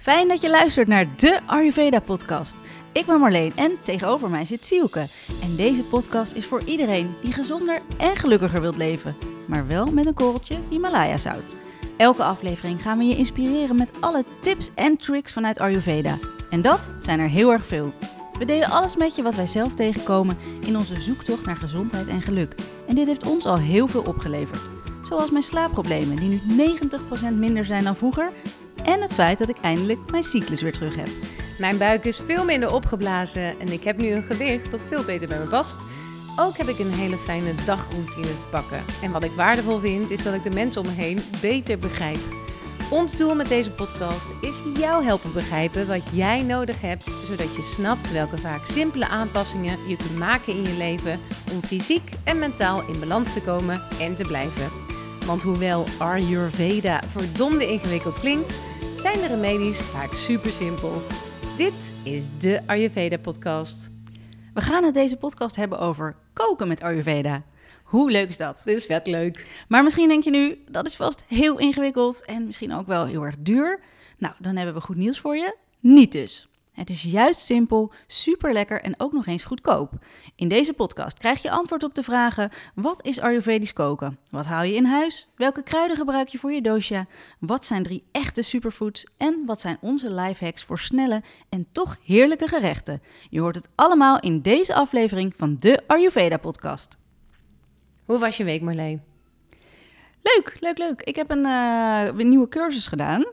Fijn dat je luistert naar de Ayurveda-podcast. Ik ben Marleen en tegenover mij zit Sielke. En deze podcast is voor iedereen die gezonder en gelukkiger wilt leven. Maar wel met een korreltje Himalaya-zout. Elke aflevering gaan we je inspireren met alle tips en tricks vanuit Ayurveda. En dat zijn er heel erg veel. We delen alles met je wat wij zelf tegenkomen in onze zoektocht naar gezondheid en geluk. En dit heeft ons al heel veel opgeleverd. Zoals mijn slaapproblemen, die nu 90% minder zijn dan vroeger. En het feit dat ik eindelijk mijn cyclus weer terug heb. Mijn buik is veel minder opgeblazen en ik heb nu een gewicht dat veel beter bij me past. Ook heb ik een hele fijne dagroutine te pakken. En wat ik waardevol vind, is dat ik de mensen om me heen beter begrijp. Ons doel met deze podcast is jou helpen begrijpen wat jij nodig hebt, zodat je snapt welke vaak simpele aanpassingen je kunt maken in je leven om fysiek en mentaal in balans te komen en te blijven. Want hoewel Ayurveda verdomde ingewikkeld klinkt, zijn de remedies vaak super simpel. Dit is de Ayurveda podcast. We gaan het deze podcast hebben over koken met Ayurveda. Hoe leuk is dat? Dit is vet leuk. Maar misschien denk je nu, dat is vast heel ingewikkeld en misschien ook wel heel erg duur. Nou, dan hebben we goed nieuws voor je. Niet dus. Het is juist simpel, super lekker en ook nog eens goedkoop. In deze podcast krijg je antwoord op de vragen: wat is Ayurvedisch koken? Wat haal je in huis? Welke kruiden gebruik je voor je dosha? Wat zijn drie echte superfoods? En wat zijn onze lifehacks voor snelle en toch heerlijke gerechten? Je hoort het allemaal in deze aflevering van de Ayurveda podcast. Hoe was je week, Marleen? Leuk, leuk, leuk. Ik heb een, uh, een nieuwe cursus gedaan.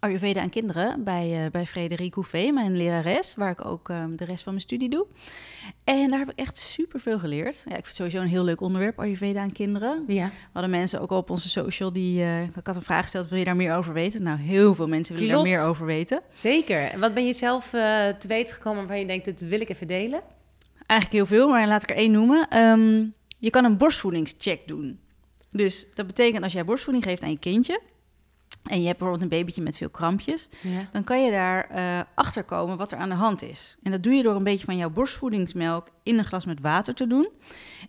Ayurveda aan kinderen bij, uh, bij Frederik Houvet, mijn lerares, waar ik ook um, de rest van mijn studie doe. En daar heb ik echt super veel geleerd. Ja, ik vind het sowieso een heel leuk onderwerp, Ayurveda aan kinderen. Ja. We hadden mensen ook op onze social die. Uh, ik had een vraag gesteld: wil je daar meer over weten? Nou, heel veel mensen willen daar meer over weten. Zeker. En wat ben je zelf uh, te weten gekomen waar je denkt: dit wil ik even delen? Eigenlijk heel veel, maar laat ik er één noemen. Um, je kan een borstvoedingscheck doen. Dus dat betekent als jij borstvoeding geeft aan je kindje en je hebt bijvoorbeeld een babytje met veel krampjes, Ja. dan kan je daar uh, achter komen wat er aan de hand is. En dat doe je door een beetje van jouw borstvoedingsmelk in een glas met water te doen.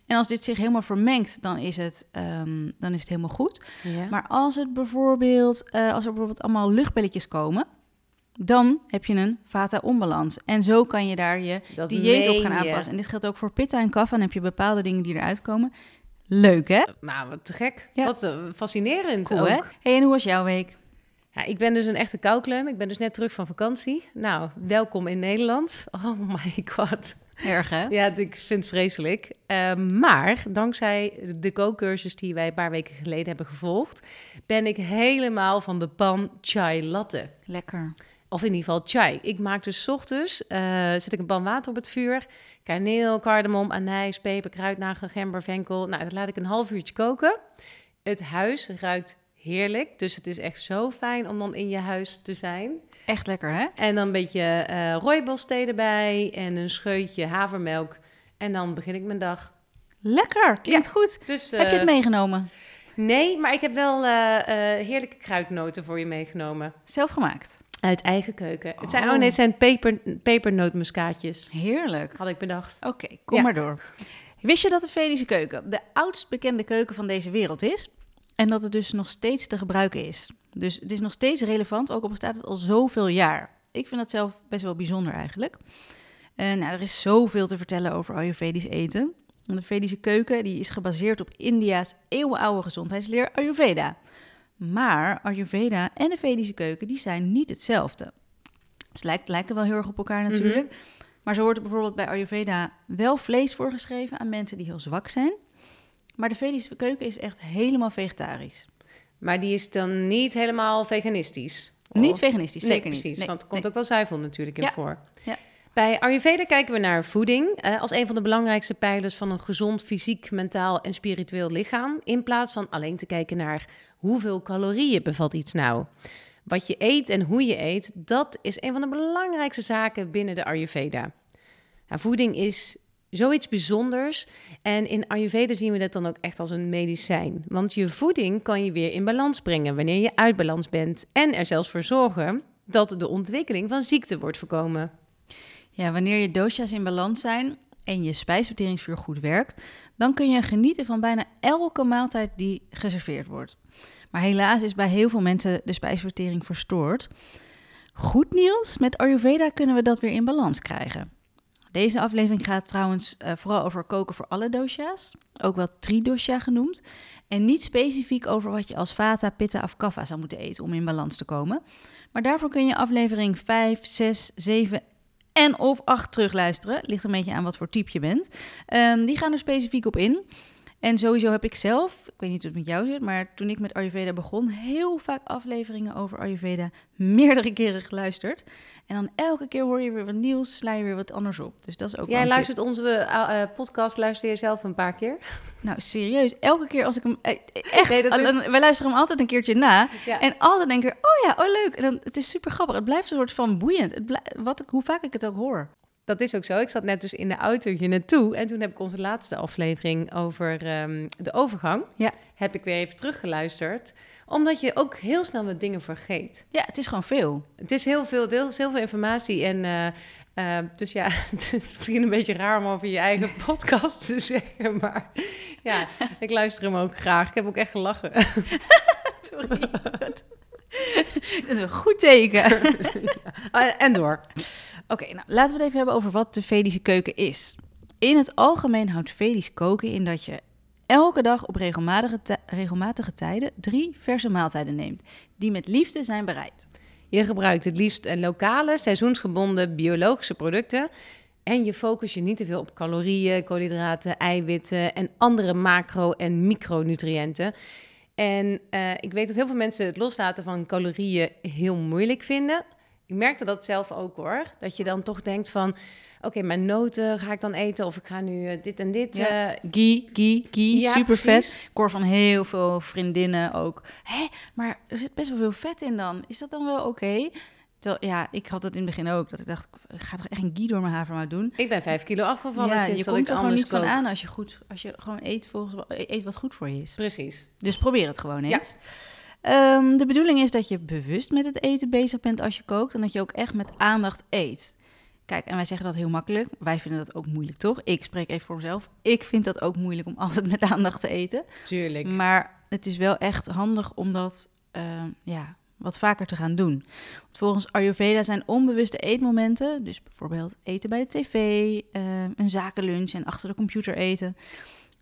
En als dit zich helemaal vermengt, dan is het, um, dan is het helemaal goed. Ja. Maar als het bijvoorbeeld, uh, als er bijvoorbeeld allemaal luchtbelletjes komen, dan heb je een vata-onbalans. En zo kan je daar je Dat dieet op gaan je. aanpassen. En dit geldt ook voor pitta en kaffa. Dan heb je bepaalde dingen die eruit komen. Leuk, hè? Nou, wat te gek. Ja. Wat uh, fascinerend Cool, ook. hè? Hey, en hoe was jouw week? Ja, ik ben dus een echte koukleum. Ik ben dus net terug van vakantie. Nou, welkom in Nederland. Oh my god. Erg, hè? Ja, ik vind het vreselijk. Uh, maar dankzij de kookcursus die wij een paar weken geleden hebben gevolgd, ben ik helemaal van de pan chai latte. Lekker. Of in ieder geval chai. Ik maak dus 's ochtends, uh, zet ik een pan water op het vuur. Kaneel, cardamom, anijs, peper, kruidnagel, gember, venkel. Nou, dat laat ik een half uurtje koken. Het huis ruikt heerlijk. Dus het is echt zo fijn om dan in je huis te zijn. Echt lekker, hè? En dan een beetje uh, rooibosthee erbij en een scheutje havermelk. En dan begin ik mijn dag. Lekker, klinkt Ja. goed. Dus, Heb je het uh, meegenomen? Nee, maar ik heb wel uh, heerlijke kruidnoten voor je meegenomen. Zelf gemaakt? Uit eigen keuken. Het zijn, Oh. oh nee, het zijn peper, pepernootmuskaatjes. Heerlijk. Had ik bedacht. Oké, kom Ja. maar door. Wist je dat de Vedische keuken de oudst bekende keuken van deze wereld is? En dat het dus nog steeds te gebruiken is. Dus het is nog steeds relevant, ook al bestaat het al zoveel jaar. Ik vind dat zelf best wel bijzonder eigenlijk. Uh, nou, er is zoveel te vertellen over Ayurvedisch eten. De Vedische keuken die is gebaseerd op India's eeuwenoude gezondheidsleer Ayurveda. Maar Ayurveda en de Vedische keuken die zijn niet hetzelfde. Ze lijkt, lijken wel heel erg op elkaar natuurlijk. Mm -hmm. Maar zo wordt er bijvoorbeeld bij Ayurveda wel vlees voorgeschreven aan mensen die heel zwak zijn. Maar de Vedische keuken is echt helemaal vegetarisch. Maar die is dan niet helemaal veganistisch? Niet veganistisch, nee, zeker precies, niet. Nee, want er komt nee. ook wel zuivel natuurlijk in ja. voor. Bij Ayurveda kijken we naar voeding uh, als een van de belangrijkste pijlers van een gezond fysiek, mentaal en spiritueel lichaam. In plaats van alleen te kijken naar hoeveel calorieën bevat iets nou. Wat je eet en hoe je eet, dat is een van de belangrijkste zaken binnen de Ayurveda. Voeding is zoiets bijzonders. En in Ayurveda zien we dat dan ook echt als een medicijn. Want je voeding kan je weer in balans brengen wanneer je uit balans bent. En er zelfs voor zorgen dat de ontwikkeling van ziekte wordt voorkomen. Ja, wanneer je dosha's in balans zijn en je spijsverteringsvuur goed werkt, dan kun je genieten van bijna elke maaltijd die geserveerd wordt. Maar helaas is bij heel veel mensen de spijsvertering verstoord. Goed nieuws, met Ayurveda kunnen we dat weer in balans krijgen. Deze aflevering gaat trouwens uh, vooral over koken voor alle dosha's, ook wel tridosha genoemd. En niet specifiek over wat je als vata, pitta of kapha zou moeten eten om in balans te komen. Maar daarvoor kun je aflevering 5, 6, 7 en of 8 terugluisteren. Ligt een beetje aan wat voor type je bent. Um, die gaan er specifiek op in. En sowieso heb ik zelf, ik weet niet hoe het met jou zit, maar toen ik met Ayurveda begon, heel vaak afleveringen over Ayurveda meerdere keren geluisterd. En dan elke keer hoor je weer wat nieuws, sla je weer wat anders op. Dus dat is ook Jij luistert onze uh, podcast, luister je zelf een paar keer? Nou, serieus, elke keer als ik hem... Echt, nee, dat is... wij luisteren hem altijd een keertje na. En altijd denk ik, oh ja, oh leuk. En dan, het is super grappig. Het blijft een soort van boeiend. Het wat, hoe vaak ik het ook hoor. Dat is ook zo. Ik zat net dus in de auto hier naartoe. En toen heb ik onze laatste aflevering over um, de overgang. Ja. Heb ik weer even teruggeluisterd. Omdat je ook heel snel met dingen vergeet. Ja, het is gewoon veel. Het is heel veel, heel, heel veel informatie. En uh, uh, dus ja, het is misschien een beetje raar om over je eigen podcast te zeggen. Maar ja, ik luister hem ook graag. Ik heb ook echt gelachen. Sorry. Dat is een goed teken. ja. En door. Oké, nou laten we het even hebben over wat de Vedische keuken is. In het algemeen houdt Vedisch koken in dat je elke dag op regelmatige, regelmatige tijden drie verse maaltijden neemt, die met liefde zijn bereid. Je gebruikt het liefst lokale, seizoensgebonden biologische producten. En je focus je niet te veel op calorieën, koolhydraten, eiwitten en andere macro- en micronutriënten. En uh, ik weet dat heel veel mensen het loslaten van calorieën heel moeilijk vinden. Ik merkte dat zelf ook hoor. Dat je dan toch denkt van... Oké, mijn noten ga ik dan eten of ik ga nu uh, dit en dit. Ja. Uh, ghee, ghee, ghee, ja, super vet. Ik hoor van heel veel vriendinnen ook. Hé, maar er zit best wel veel vet in dan. Is dat dan wel oké? Okay? ja, ik had het in het begin ook. Dat ik dacht, ik ga toch echt een ghee door mijn havermout doen. Ik ben vijf kilo afgevallen ja, sinds je komt ik er gewoon niet van aan als je, goed, als je gewoon eet, volgens, eet wat goed voor je is. Precies. Dus probeer het gewoon eens. Ja. Um, de bedoeling is dat je bewust met het eten bezig bent als je kookt en dat je ook echt met aandacht eet. Kijk, en wij zeggen dat heel makkelijk. Wij vinden dat ook moeilijk, toch? Ik spreek even voor mezelf. Ik vind dat ook moeilijk om altijd met aandacht te eten. Tuurlijk. Maar het is wel echt handig om dat uh, ja, wat vaker te gaan doen. Want volgens Ayurveda zijn onbewuste eetmomenten, dus bijvoorbeeld eten bij de tv, uh, een zakenlunch en achter de computer eten,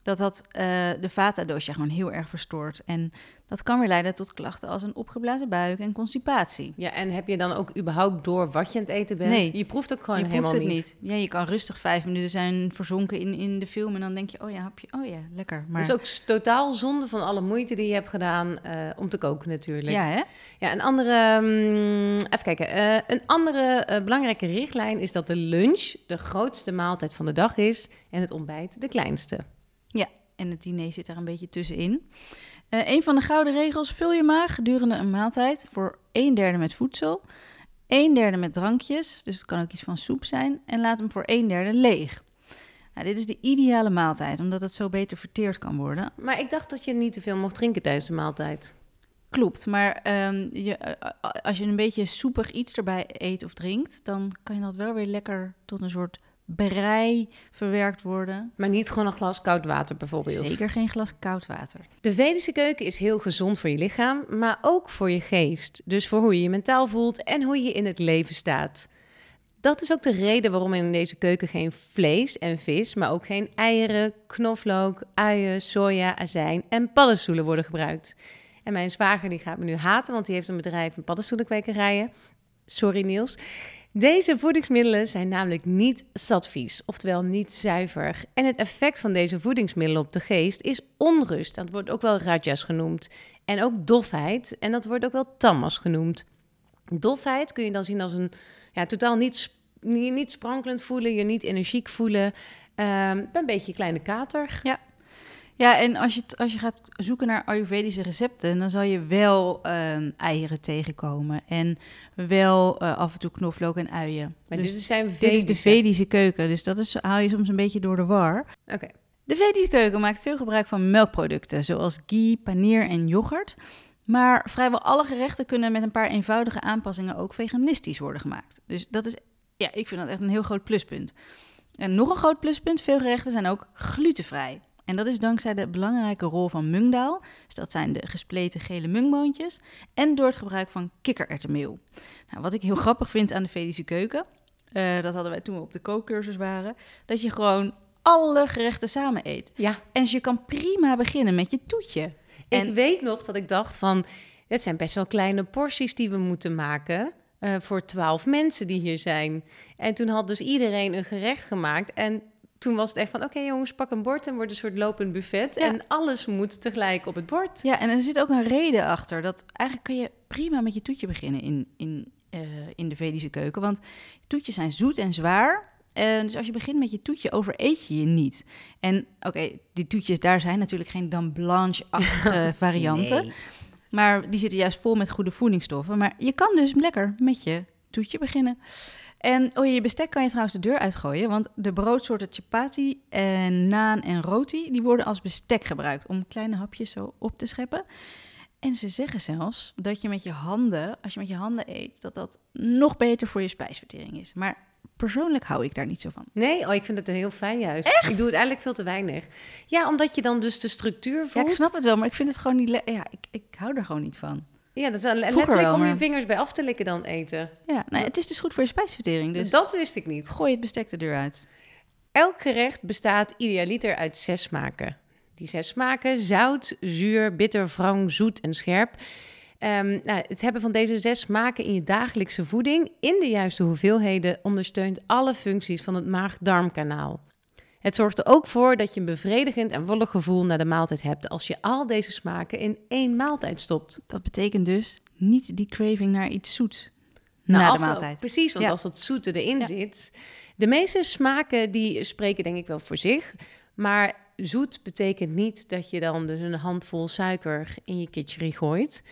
dat dat uh, de vata-dosha gewoon heel erg verstoort. En dat kan weer leiden tot klachten als een opgeblazen buik en constipatie. Ja, en heb je dan ook überhaupt door wat je aan het eten bent? Nee. Je proeft ook gewoon je helemaal proeft het niet. niet. Ja, je kan rustig vijf minuten zijn verzonken in, in de film en dan denk je, oh ja, hapje, oh ja, lekker. Maar... Dat is ook totaal zonde van alle moeite die je hebt gedaan uh, om te koken natuurlijk. Ja, hè? Ja, een andere, um, even kijken, uh, een andere uh, belangrijke richtlijn is dat de lunch de grootste maaltijd van de dag is en het ontbijt de kleinste. En het diner zit daar een beetje tussenin. Uh, een van de gouden regels: vul je maag gedurende een maaltijd voor een derde met voedsel, een derde met drankjes, dus het kan ook iets van soep zijn, en laat hem voor een derde leeg. Nou, dit is de ideale maaltijd, omdat het zo beter verteerd kan worden. Maar ik dacht dat je niet te veel mocht drinken tijdens de maaltijd. Klopt, maar um, je, uh, als je een beetje soepig iets erbij eet of drinkt, dan kan je dat wel weer lekker tot een soort brei verwerkt worden. Maar niet gewoon een glas koud water bijvoorbeeld. Zeker geen glas koud water. De Vedische keuken is heel gezond voor je lichaam, maar ook voor je geest. Dus voor hoe je je mentaal voelt en hoe je in het leven staat. Dat is ook de reden waarom in deze keuken geen vlees en vis, maar ook geen eieren, knoflook, uien, soja, azijn en paddenstoelen worden gebruikt. En mijn zwager die gaat me nu haten, want die heeft een bedrijf in paddenstoelenkwekerijen. Sorry Niels. Deze voedingsmiddelen zijn namelijk niet sattvies, oftewel niet zuiver. En het effect van deze voedingsmiddelen op de geest is onrust. Dat wordt ook wel rajas genoemd. En ook dofheid. En dat wordt ook wel tamas genoemd. Dofheid kun je dan zien als een ja, totaal niet, niet, niet sprankelend voelen, je niet energiek voelen. Um, een beetje kleine kater. Ja. Ja, en als je, als je gaat zoeken naar Ayurvedische recepten, dan zal je wel um, eieren tegenkomen. En wel uh, af en toe knoflook en uien. Maar dus dit, zijn dit is de Vedische keuken, dus dat is, haal je soms een beetje door de war. Oké. Okay. De Vedische keuken maakt veel gebruik van melkproducten, zoals ghee, paneer en yoghurt. Maar vrijwel alle gerechten kunnen met een paar eenvoudige aanpassingen ook veganistisch worden gemaakt. Dus dat is, ja, ik vind dat echt een heel groot pluspunt. En nog een groot pluspunt, veel gerechten zijn ook glutenvrij. En dat is dankzij de belangrijke rol van mungdaal, dus dat zijn de gespleten gele mungboontjes, en door het gebruik van kikkererwtenmeel. Nou, wat ik heel grappig vind aan de Vedische keuken, uh, dat hadden wij toen we op de kookcursus waren, dat je gewoon alle gerechten samen eet. Ja. En je kan prima beginnen met je toetje. En ik weet nog dat ik dacht van, het zijn best wel kleine porties die we moeten maken. Uh, voor twaalf mensen die hier zijn. En toen had dus iedereen een gerecht gemaakt. En toen was het echt van, oké jongens, pak een bord en wordt een soort lopend buffet. En alles moet tegelijk op het bord. Ja, en er zit ook een reden achter. Dat eigenlijk kun je prima met je toetje beginnen in, in, uh, in de Vedische keuken. Want toetjes zijn zoet en zwaar. Uh, dus als je begint met je toetje, overeet je je niet. En oké, die toetjes, daar zijn natuurlijk geen dame blanche-achtige varianten. Nee. Maar die zitten juist vol met goede voedingsstoffen. Maar je kan dus lekker met je toetje beginnen. En oh, je bestek kan je trouwens de deur uitgooien, want de broodsoorten chapati en naan en roti, die worden als bestek gebruikt om kleine hapjes zo op te scheppen. En ze zeggen zelfs dat je met je handen, als je met je handen eet, dat dat nog beter voor je spijsvertering is. Maar persoonlijk hou ik daar niet zo van. Nee, oh, ik vind het heel fijn juist. Echt? Ik doe het eigenlijk veel te weinig. Ja, omdat je dan dus de structuur voelt. Ja, ik snap het wel, maar ik vind het gewoon niet... Ja, ik, ik hou er gewoon niet van. Ja, dat is letterlijk om je vingers bij af te likken dan eten. Ja, nou, het is dus goed voor je spijsvertering. Dus dat wist ik niet. Gooi het bestek de deur uit. Elk gerecht bestaat idealiter uit zes smaken. Die zes smaken, zout, zuur, bitter, wrang, zoet en scherp... Um, nou, het hebben van deze zes smaken in je dagelijkse voeding in de juiste hoeveelheden ondersteunt alle functies van het maag-darmkanaal. Het zorgt er ook voor dat je een bevredigend en volle gevoel na de maaltijd hebt als je al deze smaken in één maaltijd stopt. Dat betekent dus niet die craving naar iets zoets na nou, de maaltijd. Precies, want als dat zoete erin zit. De meeste smaken die spreken denk ik wel voor zich, maar zoet betekent niet dat je dan dus een handvol suiker in je kitchery gooit.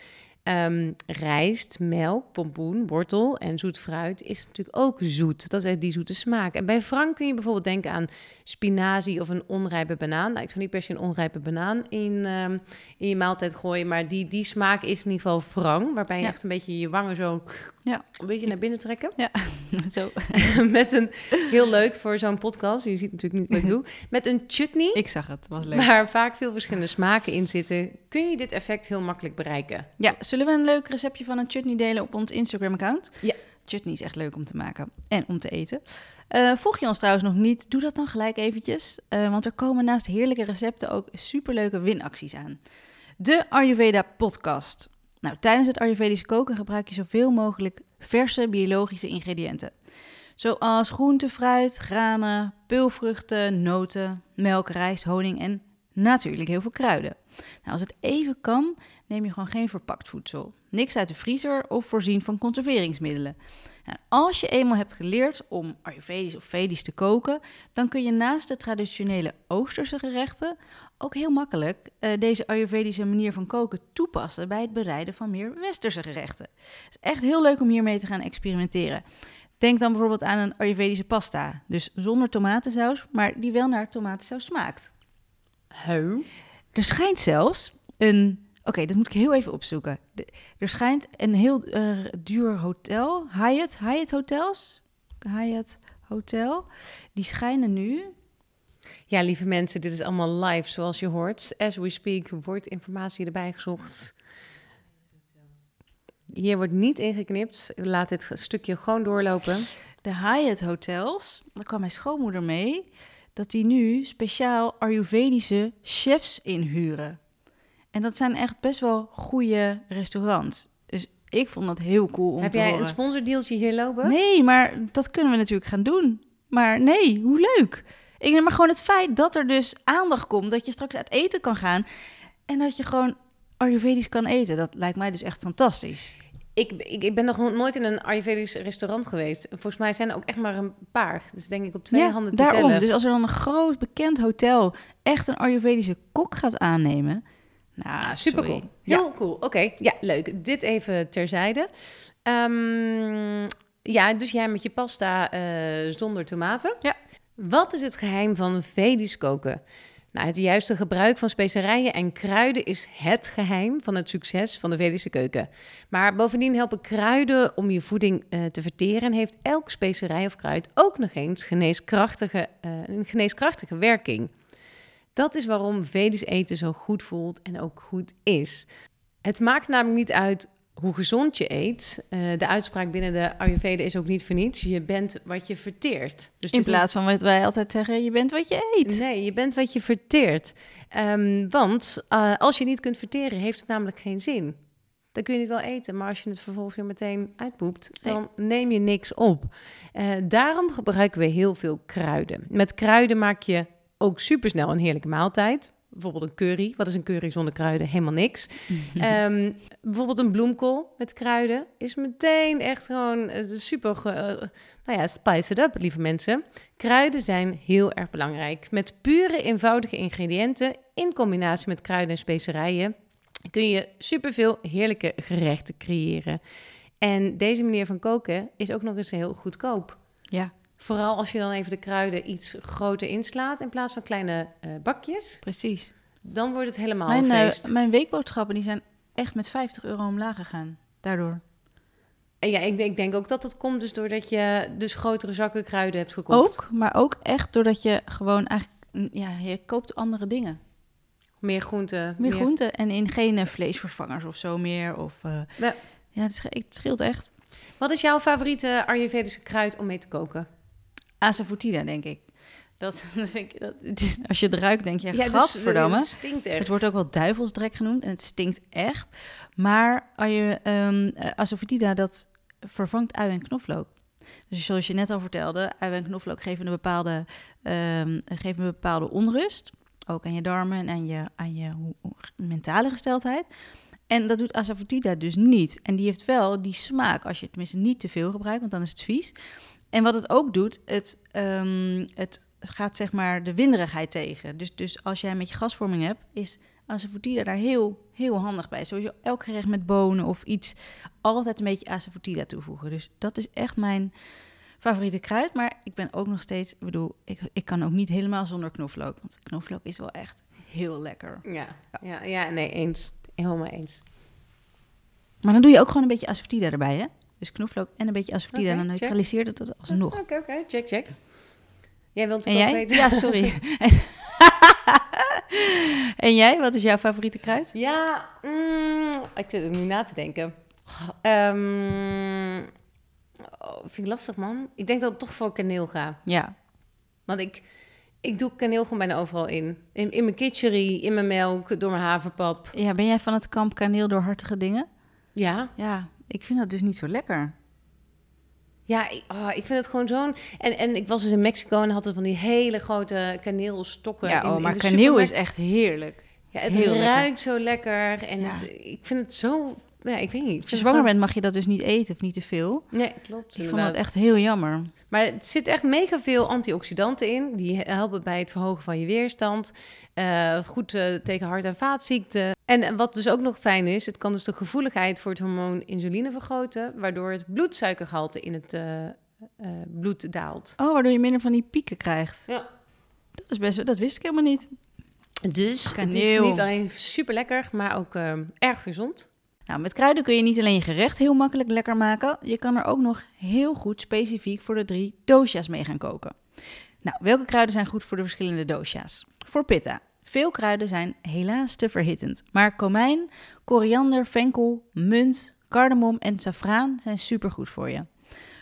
Um, rijst, melk, pompoen, wortel en zoet fruit is natuurlijk ook zoet. Dat is die zoete smaak. En bij Frank kun je bijvoorbeeld denken aan spinazie of een onrijpe banaan. Nou, ik zou niet per se een onrijpe banaan in, um, in je maaltijd gooien, maar die, die smaak is in ieder geval wrang, waarbij je echt een beetje je wangen zo ja. een beetje naar binnen trekken. Ja, zo. Met een, heel leuk voor zo'n podcast, je ziet natuurlijk niet wat ik doe, met een chutney. Ik zag het, was leuk. Waar vaak veel verschillende smaken in zitten, kun je dit effect heel makkelijk bereiken. Ja, Zullen we een leuk receptje van een chutney delen op ons Instagram-account? Ja. Chutney is echt leuk om te maken en om te eten. Uh, volg je ons trouwens nog niet? Doe dat dan gelijk eventjes. Uh, want er komen naast heerlijke recepten ook superleuke winacties aan. De Ayurveda podcast. Nou, tijdens het Ayurvedisch koken gebruik je zoveel mogelijk verse biologische ingrediënten. Zoals groente, fruit, granen, peulvruchten, noten, melk, rijst, honing en natuurlijk heel veel kruiden. Nou, als het even kan, neem je gewoon geen verpakt voedsel. Niks uit de vriezer of voorzien van conserveringsmiddelen. Nou, als je eenmaal hebt geleerd om Ayurvedisch of Vedisch te koken, dan kun je naast de traditionele Oosterse gerechten ook heel makkelijk uh, deze Ayurvedische manier van koken toepassen bij het bereiden van meer Westerse gerechten. Het is echt heel leuk om hiermee te gaan experimenteren. Denk dan bijvoorbeeld aan een Ayurvedische pasta, dus zonder tomatensaus, maar die wel naar tomatensaus smaakt. Huh? Er schijnt zelfs een Oké, dat moet ik heel even opzoeken. er schijnt een heel uh, duur hotel, Hyatt, Hyatt Hotels, Hyatt Hotel, die schijnen nu... Ja, lieve mensen, dit is allemaal live, zoals je hoort. As we speak wordt informatie erbij gezocht. Hier wordt niet ingeknipt. Laat dit stukje gewoon doorlopen. De Hyatt Hotels, daar kwam mijn schoonmoeder mee, dat die nu speciaal Ayurvedische chefs inhuren. En dat zijn echt best wel goede restaurants. Dus ik vond dat heel cool om Heb te jij horen. een sponsordeeltje hier lopen? Nee, maar dat kunnen we natuurlijk gaan doen. Maar nee, hoe leuk. Ik neem maar gewoon het feit dat er dus aandacht komt, dat je straks uit eten kan gaan en dat je gewoon Ayurvedisch kan eten. Dat lijkt mij dus echt fantastisch. Ik, ik, ik ben nog nooit in een Ayurvedisch restaurant geweest. Volgens mij zijn er ook echt maar een paar. Dus denk ik op twee handen te daarom. tellen. Dus als er dan een groot bekend hotel echt een Ayurvedische kok gaat aannemen, nou, ah, super cool. Heel cool. Oké, ja, leuk. Dit even terzijde. Um, ja, dus jij met je pasta uh, zonder tomaten. Ja. Wat is het geheim van Vedisch koken? Nou, het juiste gebruik van specerijen en kruiden is het geheim van het succes van de Vedische keuken. Maar bovendien helpen kruiden om je voeding uh, te verteren en heeft elk specerij of kruid ook nog eens geneeskrachtige, uh, een geneeskrachtige werking. Dat is waarom Vedisch eten zo goed voelt en ook goed is. Het maakt namelijk niet uit hoe gezond je eet. Eh, de uitspraak binnen de Ayurveda is ook niet voor niets. Je bent wat je verteert. Dus In plaats van wat wij altijd zeggen, je bent wat je eet. Nee, je bent wat je verteert. Ehm, want eh, als je niet kunt verteren, heeft het namelijk geen zin. Dan kun je het wel eten, maar als je het vervolgens weer meteen uitpoept, Nee. dan neem je niks op. Eh, daarom gebruiken we heel veel kruiden. Met kruiden maak je ook supersnel een heerlijke maaltijd. Bijvoorbeeld een curry. Wat is een curry zonder kruiden? Helemaal niks. Ehm, bijvoorbeeld een bloemkool met kruiden is meteen echt gewoon eh, super, ge- eh, nou ja, spice it up, lieve mensen. Kruiden zijn heel erg belangrijk. Met pure, eenvoudige ingrediënten in combinatie met kruiden en specerijen kun je superveel heerlijke gerechten creëren. En deze manier van koken is ook nog eens heel goedkoop. Ja, Vooral als je dan even de kruiden iets groter inslaat in plaats van kleine eh, bakjes. precies. Dan wordt het helemaal Mijn, een eh, feest. mijn weekboodschappen die zijn echt met 50 euro omlaag gegaan. Daardoor. En ja, ik denk, ik denk ook dat het komt dus doordat je dus grotere zakken kruiden hebt gekocht. Ook, maar ook echt doordat je gewoon eigenlijk... mm, Ja, je koopt andere dingen. Meer groenten. Meer groenten en in geen eh, vleesvervangers of zo meer. Of, eh, Ja. ja, het scheelt echt. Wat is jouw favoriete Ayurvedische kruid om mee te koken? Asafoetida, denk ik. Dat, dat vind ik dat, het is, als je het ruikt, denk je, ja, is- gadverdamme. Het stinkt echt. Het wordt ook wel duivelsdrek genoemd en het stinkt echt. Maar als je ehm eh, asafoetida, dat vervangt ui en knoflook. Dus zoals je net al vertelde, ui en knoflook geven een bepaalde, ehm, geven een bepaalde onrust. Ook aan je darmen en aan je, aan je hoe- hoe- mentale gesteldheid. En dat doet asafoetida dus niet. En die heeft wel die smaak, als je het tenminste niet te veel gebruikt, want dan is het vies. En wat het ook doet, het, ehm, het gaat zeg maar de winderigheid tegen. Dus, dus als jij met je gasvorming hebt, is asafoetida daar heel, heel handig bij. Sowieso elk gerecht met bonen of iets, altijd een beetje asafoetida toevoegen. Dus dat is echt mijn favoriete kruid. Maar ik ben ook nog steeds, ik bedoel, ik, ik kan ook niet helemaal zonder knoflook. Want knoflook is wel echt heel lekker. Ja, ja, ja, nee, eens. Helemaal eens. Maar dan doe je ook gewoon een beetje asafoetida erbij, hè? Dus knoflook en een beetje asafoetida. Oké, en dan het dat alsnog. Oké, oké, check, check. Jij wilt En het ook jij? weten? Ja, sorry. en jij, wat is jouw favoriete kruid? Ja, mm, ik zit er nu na te denken. Ehm, oh, vind ik lastig, man. Ik denk dat ik toch voor kaneel ga. Ja, Want ik, ik doe kaneel gewoon bijna overal in. In, in mijn kitchery, in mijn melk, door mijn haverpap. Ja, ben jij van het kamp kaneel door hartige dingen? Ja, Ja, ik vind dat dus niet zo lekker. ja ik, oh, ik vind het gewoon zo'n... En, en ik was dus in Mexico en hadden van die hele grote kaneelstokken. Ja, in, oh, in maar de kaneel supermarkt. is echt heerlijk. Ja, het heel lekker. ruikt zo lekker. En Ja. het, ik vind het zo... Ja, ik weet niet. Als je zwanger bent mag je dat dus niet eten of niet te veel. Nee, klopt. Ik vond dat echt heel jammer. Maar het zit echt mega veel antioxidanten in. Die helpen bij het verhogen van je weerstand. Eh, goed eh, tegen hart- en vaatziekten. En wat dus ook nog fijn is, het kan dus de gevoeligheid voor het hormoon insuline vergroten. Waardoor het bloedsuikergehalte in het eh, bloed daalt. Oh, waardoor je minder van die pieken krijgt. Ja. Dat is best, dat wist ik helemaal niet. Dus het is Kaneel. niet alleen super lekker, maar ook erg gezond. Nou, met kruiden kun je niet alleen je gerecht heel makkelijk lekker maken. Je kan er ook nog heel goed specifiek voor de drie dosha's mee gaan koken. Nou, welke kruiden zijn goed voor de verschillende dosha's? Voor pitta. Veel kruiden zijn helaas te verhittend. Maar komijn, koriander, venkel, munt, cardamom en saffraan zijn supergoed voor je.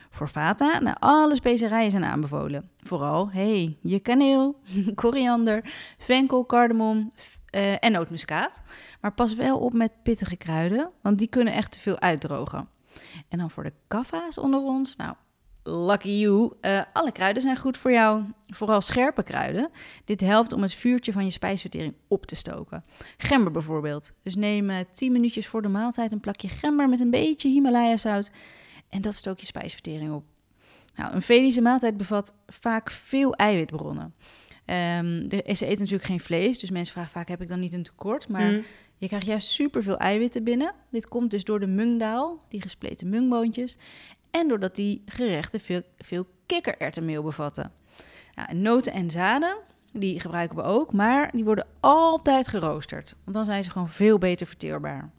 Voor vata, nou, alle specerijen zijn aanbevolen. Vooral, hey, je kaneel, koriander, venkel, cardamom eh, en nootmuskaat. Maar pas wel op met pittige kruiden, want die kunnen echt te veel uitdrogen. En dan voor de kaffa's onder ons, nou, lucky you. eh, alle kruiden zijn goed voor jou, vooral scherpe kruiden. Dit helpt om het vuurtje van je spijsvertering op te stoken. Gember bijvoorbeeld. Dus neem eh, 10 minuutjes voor de maaltijd een plakje gember met een beetje Himalaya zout en dat stookt je spijsvertering op. Nou, een Vedische maaltijd bevat vaak veel eiwitbronnen. Ehm, de, ze eten natuurlijk geen vlees, dus mensen vragen vaak: heb ik dan niet een tekort? Maar Mm. je krijgt juist superveel eiwitten binnen. Dit komt dus door de mungdaal, die gespleten mungboontjes. En doordat die gerechten veel, veel kikkererwtenmeel bevatten. Nou, en noten en zaden, die gebruiken we ook, maar die worden altijd geroosterd. Want dan zijn ze gewoon veel beter verteerbaar.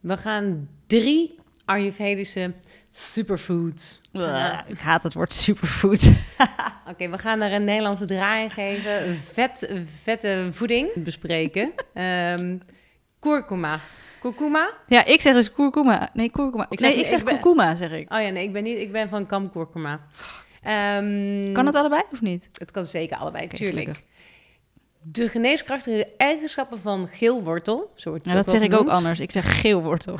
We gaan drie Ayurvedische superfood. Ik haat het woord superfood. Oké, we gaan er een Nederlandse draai in geven. Vet, vette voeding bespreken. Ehm kurkuma. Kurkuma? ja, ik zeg dus kurkuma. Nee, kurkuma. Ik zeg nee, ik zeg ik ben- kurkuma, zeg ik. Oh ja, nee, ik ben, niet, ik ben van kamkurkuma. Ehm Kan het allebei of niet? Het kan zeker allebei, Oké, tuurlijk. gelukkig. De geneeskrachtige eigenschappen van geelwortel, zo wordt het Nou, dat zeg ik ook anders. Ik zeg geelwortel.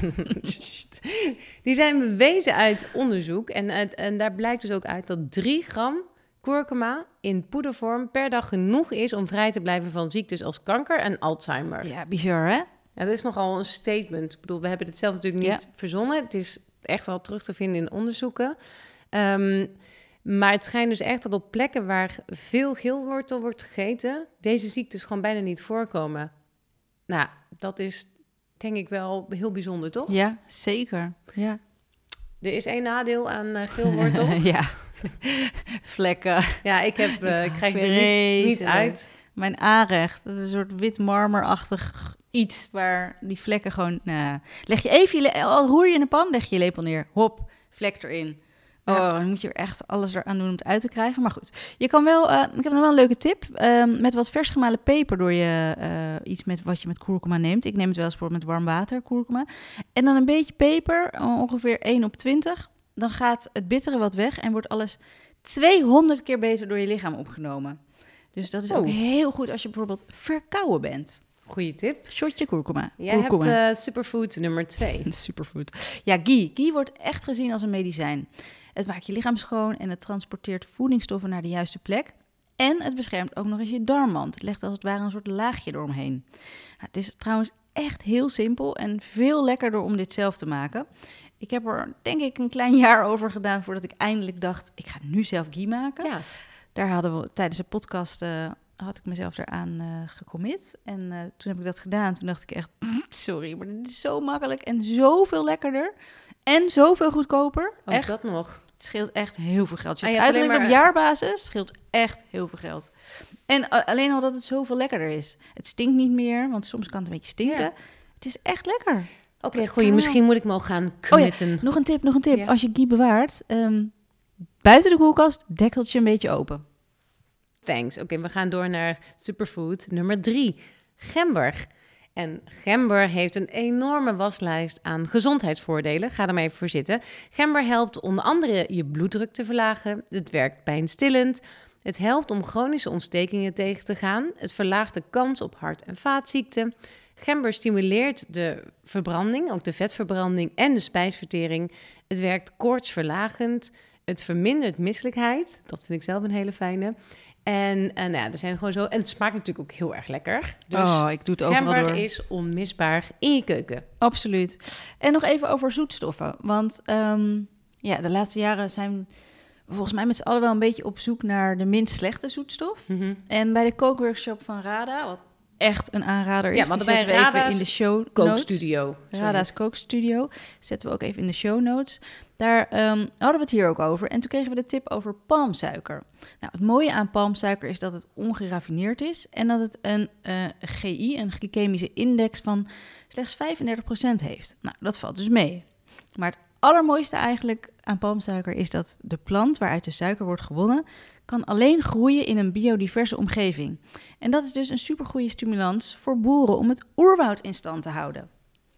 Die zijn bewezen uit onderzoek. En, uit- en daar blijkt dus ook uit dat 3 gram kurkuma in poedervorm per dag genoeg is om vrij te blijven van ziektes als kanker en Alzheimer. Ja. Ja, bizar hè? dat is nogal een statement. Ik bedoel, we hebben dit zelf natuurlijk niet verzonnen. Het is echt wel terug te vinden in onderzoeken. Ehm, maar het schijnt dus echt dat op plekken waar veel geelwortel wordt gegeten, deze ziektes gewoon bijna niet voorkomen. Nou, dat is denk ik wel heel bijzonder, toch? Ja, zeker. Ja. Er is één nadeel aan eh geelwortel. ja. Vlekken. ja, ik, heb, eh, ik krijg er niet, niet Vreselijk. uit. Mijn aanrecht. Dat is een soort wit marmerachtig iets waar die vlekken gewoon... Nou, leg je even je... Al roer je in de pan, leg je je lepel neer. Hop, vlek erin. Oh, dan moet je er echt alles eraan doen om het uit te krijgen. Maar goed, je kan wel... eh, ik heb nog wel een leuke tip. Ehm, met wat vers gemalen peper door je eh, iets met wat je met kurkuma neemt. Ik neem het wel eens voor met warm water, kurkuma. En dan een beetje peper, ongeveer 1 op 20. Dan gaat het bittere wat weg en wordt alles 200 keer beter door je lichaam opgenomen. Dus dat is ook Oh. heel goed als je bijvoorbeeld verkouden bent. Goeie tip. Shotje kurkuma. Jij hebt Kurkuma. eh, superfood nummer twee. Superfood. Ja, ghee. Ghee wordt echt gezien als een medicijn. Het maakt je lichaam schoon en het transporteert voedingsstoffen naar de juiste plek. En het beschermt ook nog eens je darmwand. Het legt als het ware een soort laagje eromheen. Ja, het is trouwens echt heel simpel en veel lekkerder om dit zelf te maken. Ik heb er denk ik een klein jaar over gedaan voordat ik eindelijk dacht... ik ga nu zelf ghee maken. Ja, Daar hadden we tijdens de podcast eh, had ik mezelf eraan eh gecommit. En eh, toen heb ik dat gedaan. Toen dacht ik echt, sorry, maar dit is zo makkelijk en zoveel lekkerder. En zoveel goedkoper. ook echt, dat nog. het scheelt echt heel veel geld. Je Ah, op jaarbasis, scheelt echt heel veel geld. En alleen al dat het zoveel lekkerder is. Het stinkt niet meer, want soms kan het een beetje stinken. Ja. Het is echt lekker. Oké, goeie. kan Misschien moet ik me al gaan committen. Nog een tip, nog een tip. Ja. Als je ghee bewaart, ehm, buiten de koelkast, dekkeltje een beetje open. Thanks. Oké, we gaan door naar superfood nummer drie. Gember. En gember heeft een enorme waslijst aan gezondheidsvoordelen. Ga er maar even voor zitten. Gember helpt onder andere je bloeddruk te verlagen. Het werkt pijnstillend. Het helpt om chronische ontstekingen tegen te gaan. Het verlaagt de kans op hart- en vaatziekten. Gember stimuleert de verbranding, ook de vetverbranding en de spijsvertering. Het werkt koortsverlagend. Het vermindert misselijkheid. Dat vind ik zelf een hele fijne. En, en nou ja, er zijn gewoon zo. En het smaakt natuurlijk ook heel erg lekker. Dus oh, ik doe het overal door. is onmisbaar in je keuken. Absoluut. En nog even over zoetstoffen. Want ehm, ja, de laatste jaren zijn we volgens mij met z'n allen wel een beetje op zoek naar de minst slechte zoetstof. En bij de kookworkshop van Rada, wat echt een aanrader is, Ja, want bij we even Rada's in de show notes. Kookstudio. Rada's kookstudio. Zetten we ook even in de show notes. Daar ehm, hadden we het hier ook over. En toen kregen we de tip over palmsuiker. Nou, het mooie aan palmsuiker is dat het ongeraffineerd is. En dat het een eh, GI, een glycemische index van slechts 35% heeft. Nou, dat valt dus mee. Maar het allermooiste eigenlijk aan palmsuiker is dat de plant waaruit de suiker wordt gewonnen, kan alleen groeien in een biodiverse omgeving. En dat is dus een supergoeie stimulans voor boeren om het oerwoud in stand te houden.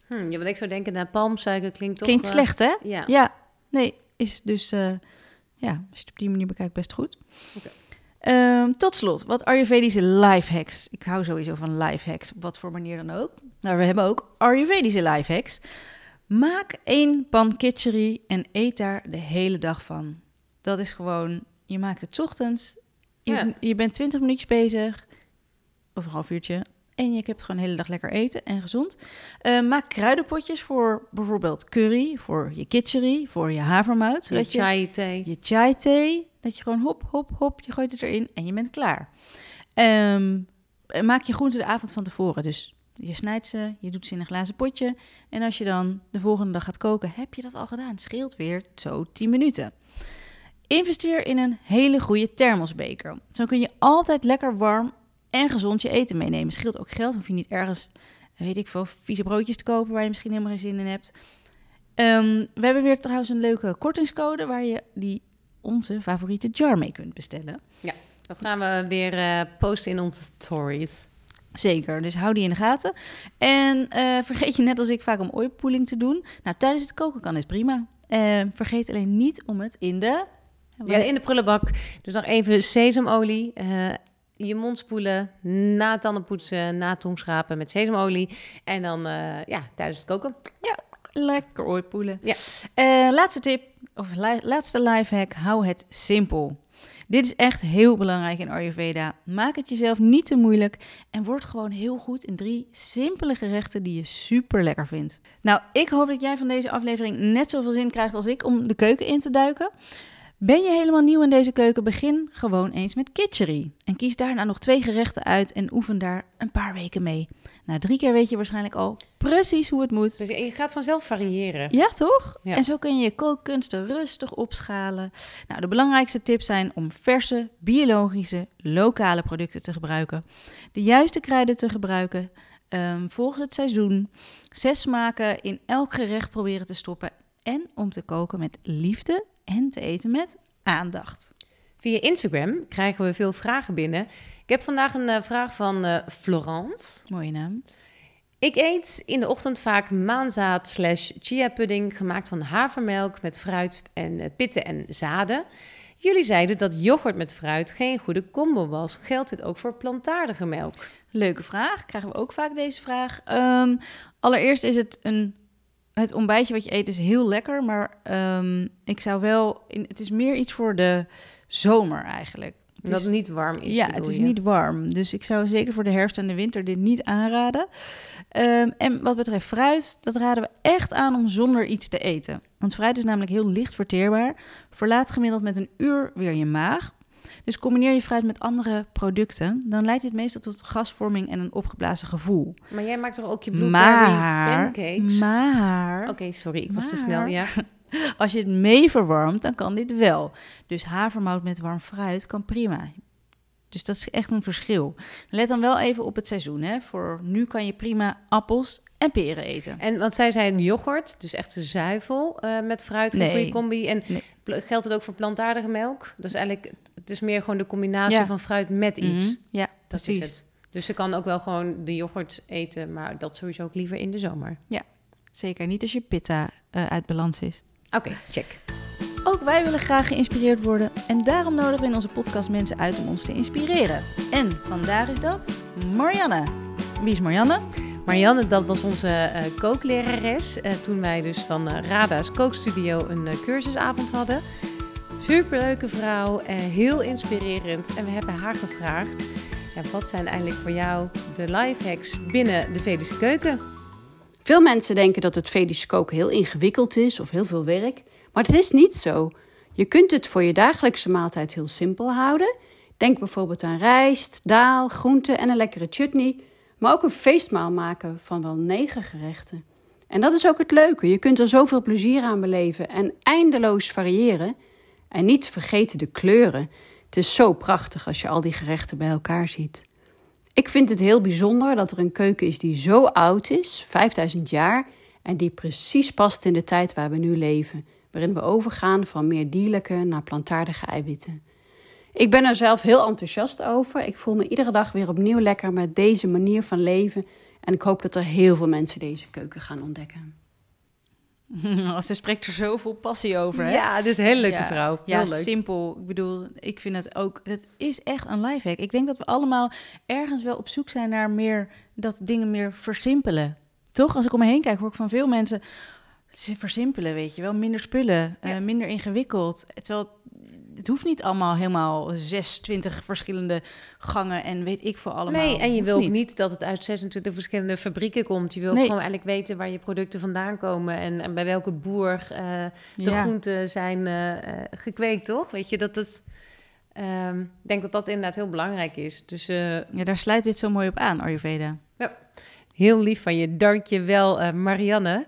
Hm, ja, wat ik zou denken, naar palmsuiker klinkt toch... Klinkt eh, slecht, hè? Ja. Ja, nee, is dus, eh, ja, als je het op die manier bekijkt, best goed. Ehm, tot slot, wat Ayurvedische lifehacks. Ik hou sowieso van lifehacks, op wat voor manier dan ook. Nou, we hebben ook Ayurvedische lifehacks. Maak één pan kitchery en eet daar de hele dag van. Dat is gewoon, je maakt het 's ochtends, je, Ja. je bent 20 minuutjes bezig, of een half uurtje, en je hebt gewoon de hele dag lekker eten en gezond. Eh, maak kruidenpotjes voor bijvoorbeeld curry, voor je kitchery, voor je havermout. Zodat je, chai thee. je chai thee, dat je gewoon hop, hop, hop, je gooit het erin en je bent klaar. Ehm, eh, maak je groenten de avond van tevoren. Dus je snijdt ze, je doet ze in een glazen potje. En als je dan de volgende dag gaat koken, heb je dat al gedaan. Het scheelt weer zo 10 minuten. Investeer in een hele goede thermosbeker. Zo kun je altijd lekker warm en gezond je eten meenemen. Scheelt ook geld, hoef je niet ergens, weet ik veel, vieze broodjes te kopen waar je misschien helemaal geen zin in hebt. Ehm, we hebben weer trouwens een leuke kortingscode waar je die onze favoriete jar mee kunt bestellen. Dat gaan we weer eh, posten in onze stories. Zeker, dus hou die in de gaten. En eh, vergeet je net als ik vaak om oilpooling te doen. Nou, tijdens het koken kan is prima. Eh, vergeet alleen niet om het in de... Ja, in de prullenbak. Dus nog even sesamolie. eh, je mond spoelen, na tanden poetsen, na tongschrapen met sesamolie. En dan eh, ja, tijdens het koken. Lekker oilpoelen. Ja. Eh, laatste tip, of li- laatste lifehack, hou het simpel. Dit is echt heel belangrijk in Ayurveda. Maak het jezelf niet te moeilijk en word gewoon heel goed in drie simpele gerechten die je super lekker vindt. Nou, ik hoop dat jij van deze aflevering net zoveel zin krijgt als ik om de keuken in te duiken. Ben je helemaal nieuw in deze keuken? Begin gewoon eens met kitchery. En kies daarna nog twee gerechten uit en oefen daar een paar weken mee. Na drie keer weet je waarschijnlijk al precies hoe het moet. Dus je gaat vanzelf variëren. Ja, toch? Ja. En zo kun je je kookkunsten rustig opschalen. Nou, de belangrijkste tips zijn om verse, biologische, lokale producten te gebruiken. De juiste kruiden te gebruiken ehm, volgens het seizoen. Zes smaken in elk gerecht proberen te stoppen. En om te koken met liefde en te eten met aandacht. Via Instagram krijgen we veel vragen binnen. Ik heb vandaag een eh, vraag van eh, Florence. Mooie naam. Ik eet in de ochtend vaak maanzaad slash chia pudding gemaakt van havermelk met fruit en eh, pitten en zaden. Jullie zeiden dat yoghurt met fruit geen goede combo was. Geldt dit ook voor plantaardige melk? Leuke vraag. Krijgen we ook vaak deze vraag. Ehm, allereerst is het een. Het ontbijtje wat je eet is heel lekker, maar ehm, ik zou wel. In, het is meer iets voor de zomer eigenlijk. Het Dat is- het niet warm is. ja, het is je? niet warm. Dus ik zou zeker voor de herfst en de winter dit niet aanraden. Ehm, en wat betreft fruit, dat raden we echt aan om zonder iets te eten. Want fruit is namelijk heel licht verteerbaar. Verlaat gemiddeld met een uur weer je maag. Dus combineer je fruit met andere producten, dan leidt dit meestal tot gasvorming en een opgeblazen gevoel. Maar jij maakt toch ook je blueberry Maar, pancakes? maar Oké, sorry, ik was te snel. Ja. als je het mee verwarmt, dan kan dit wel. Dus havermout met warm fruit kan prima. Dus dat is echt een verschil. Let dan wel even op het seizoen. Hè? Voor nu kan je prima appels en peren eten. En wat zij zei, yoghurt, dus echt zuivel eh, met fruit, een Nee. goede combi. En Nee. geldt het ook voor plantaardige melk? Dus eigenlijk, het is meer gewoon de combinatie Ja. van fruit met iets. Mhm, Ja, Dat precies. is het. Dus ze kan ook wel gewoon de yoghurt eten, maar dat sowieso ook liever in de zomer. Zeker niet als je pitta eh, uit balans is. Oké, check. Ook wij willen graag geïnspireerd worden en daarom nodigen we in onze podcast mensen uit om ons te inspireren. En vandaag is dat Marianne. Wie is Marianne? Marianne, dat was onze eh, kooklerares. eh, toen wij dus van Rada's kookstudio een cursusavond hadden. Superleuke vrouw, eh, heel inspirerend. En we hebben haar gevraagd, ja, wat zijn eigenlijk voor jou de lifehacks binnen de Vedische keuken? Veel mensen denken dat het Vedisch koken heel ingewikkeld is of heel veel werk, maar het is niet zo. Je kunt het voor je dagelijkse maaltijd heel simpel houden. Denk bijvoorbeeld aan rijst, daal, groenten en een lekkere chutney, maar ook een feestmaal maken van wel negen gerechten. En dat is ook het leuke. Je kunt er zoveel plezier aan beleven en eindeloos variëren. En niet vergeten de kleuren. Het is zo prachtig als je al die gerechten bij elkaar ziet. Ik vind het heel bijzonder dat er een keuken is die zo oud is, 5000 jaar, en die precies past in de tijd waar we nu leven, waarin we overgaan van meer dierlijke naar plantaardige eiwitten. Ik ben er zelf heel enthousiast over. Ik voel me iedere dag weer opnieuw lekker met deze manier van leven en ik hoop dat er heel veel mensen deze keuken gaan ontdekken. Ze spreekt er zo vol passie over. Hè? Ja, dus een hele leuke Ja, vrouw. Ja, Heel leuk. simpel. Ik bedoel, ik vind het ook... Het is echt een lifehack. Ik denk dat we allemaal ergens wel op zoek zijn naar meer... dat dingen meer versimpelen. Toch? Als ik om me heen kijk, hoor ik van veel mensen... Ze versimpelen, weet je wel. Minder spullen, Ja. eh, minder ingewikkeld. Terwijl het hoeft niet allemaal helemaal 26 verschillende gangen... en weet ik voor allemaal. Nee, en je Hoeft wil ook niet dat het uit 26 verschillende fabrieken komt. Je wil Nee. gewoon eigenlijk weten waar je producten vandaan komen en, en bij welke boer eh, de Ja. groenten zijn eh, eh, gekweekt, toch? Weet je, dat het... ehm, ik denk dat dat inderdaad heel belangrijk is. Dus Ja, daar sluit dit zo mooi op aan, Ayurveda. heel lief van je. Dank je wel, Marianne.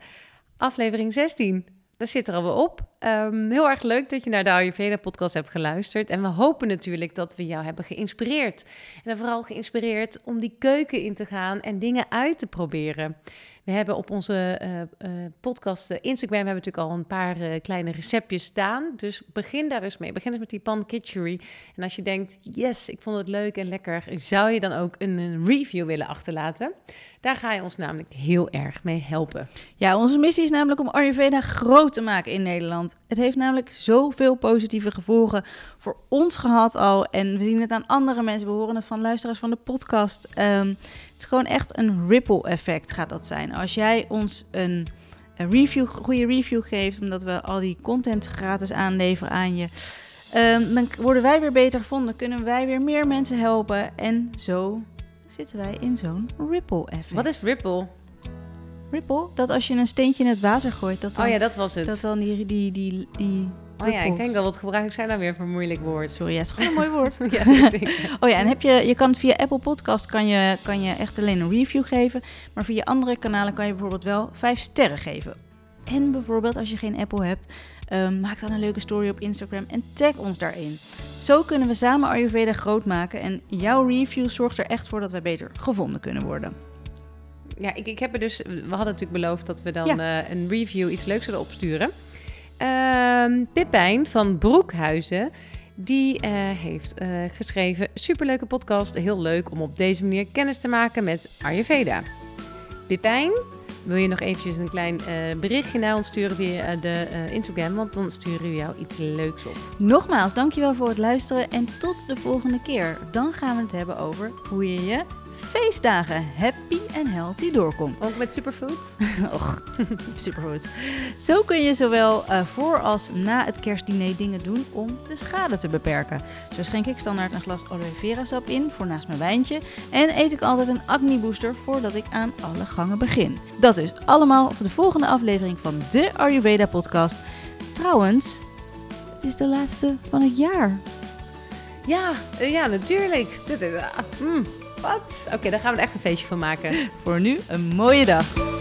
Aflevering 16. Dat zit er alweer op. Ehm, heel erg leuk dat je naar de Ayurveda-podcast hebt geluisterd. En we hopen natuurlijk dat we jou hebben geïnspireerd. En vooral geïnspireerd om die keuken in te gaan en dingen uit te proberen. We hebben op onze uh, podcast uh, Instagram hebben natuurlijk al een paar kleine receptjes staan. Dus begin daar eens mee. Begin eens met die pan kitchery. En als je denkt, yes, ik vond het leuk en lekker, zou je dan ook een review willen achterlaten? Daar ga je ons namelijk heel erg mee helpen. Ja, onze missie is namelijk om Ayurveda groot te maken in Nederland. Het heeft namelijk zoveel positieve gevolgen voor ons gehad al. En we zien het aan andere mensen. We horen het van luisteraars van de podcast. Um, het is gewoon echt een ripple effect gaat dat zijn. Als jij ons een, een review, goede review geeft, omdat we al die content gratis aanleveren aan je... Um, dan worden wij weer beter gevonden, kunnen wij weer meer mensen helpen. En zo zitten wij in zo'n ripple effect. Wat is ripple? Ripple? Dat als je een steentje in het water gooit, dat dan, oh ja, dat was het. Dat dan die, die, die, die Oh ja, ik denk al, wat gebruik ik zijn dan weer voor een moeilijk woord? Sorry, het is gewoon een mooi woord. ja, oh ja, en heb je, je kan via Apple Podcast kan je, kan je echt alleen een review geven. Maar via andere kanalen kan je bijvoorbeeld wel vijf sterren geven. En bijvoorbeeld als je geen Apple hebt, um, maak dan een leuke story op Instagram en tag ons daarin. Zo kunnen we samen Ayurveda groot maken en jouw review zorgt er echt voor dat wij beter gevonden kunnen worden. Ja, ik, ik heb er dus. We hadden natuurlijk beloofd dat we dan ja. uh, een review iets leuks zullen opsturen. Uh, Pipijn van Broekhuizen. Die uh, heeft uh, geschreven: superleuke podcast. Heel leuk om op deze manier kennis te maken met Ayurveda. Pipijn, wil je nog eventjes een klein uh, berichtje naar ons sturen via de Instagram? Want dan sturen we jou iets leuks op. Nogmaals, dankjewel voor het luisteren en tot de volgende keer. Dan gaan we het hebben over hoe je je feestdagen happy en healthy doorkomt. Ook met superfoods? Och, superfoods. Zo kun je zowel uh, voor als na het kerstdiner dingen doen om de schade te beperken. Zo schenk ik standaard een glas aloe vera sap in voor naast mijn wijntje. En eet ik altijd een acne booster voordat ik aan alle gangen begin. Dat dus allemaal voor de volgende aflevering van de Ayurveda podcast. Trouwens, het is de laatste van het jaar. Ja, uh, ja natuurlijk. Dit is, uh, mm. Wat? Oké, okay, daar gaan we er echt een feestje van maken. Voor nu een mooie dag.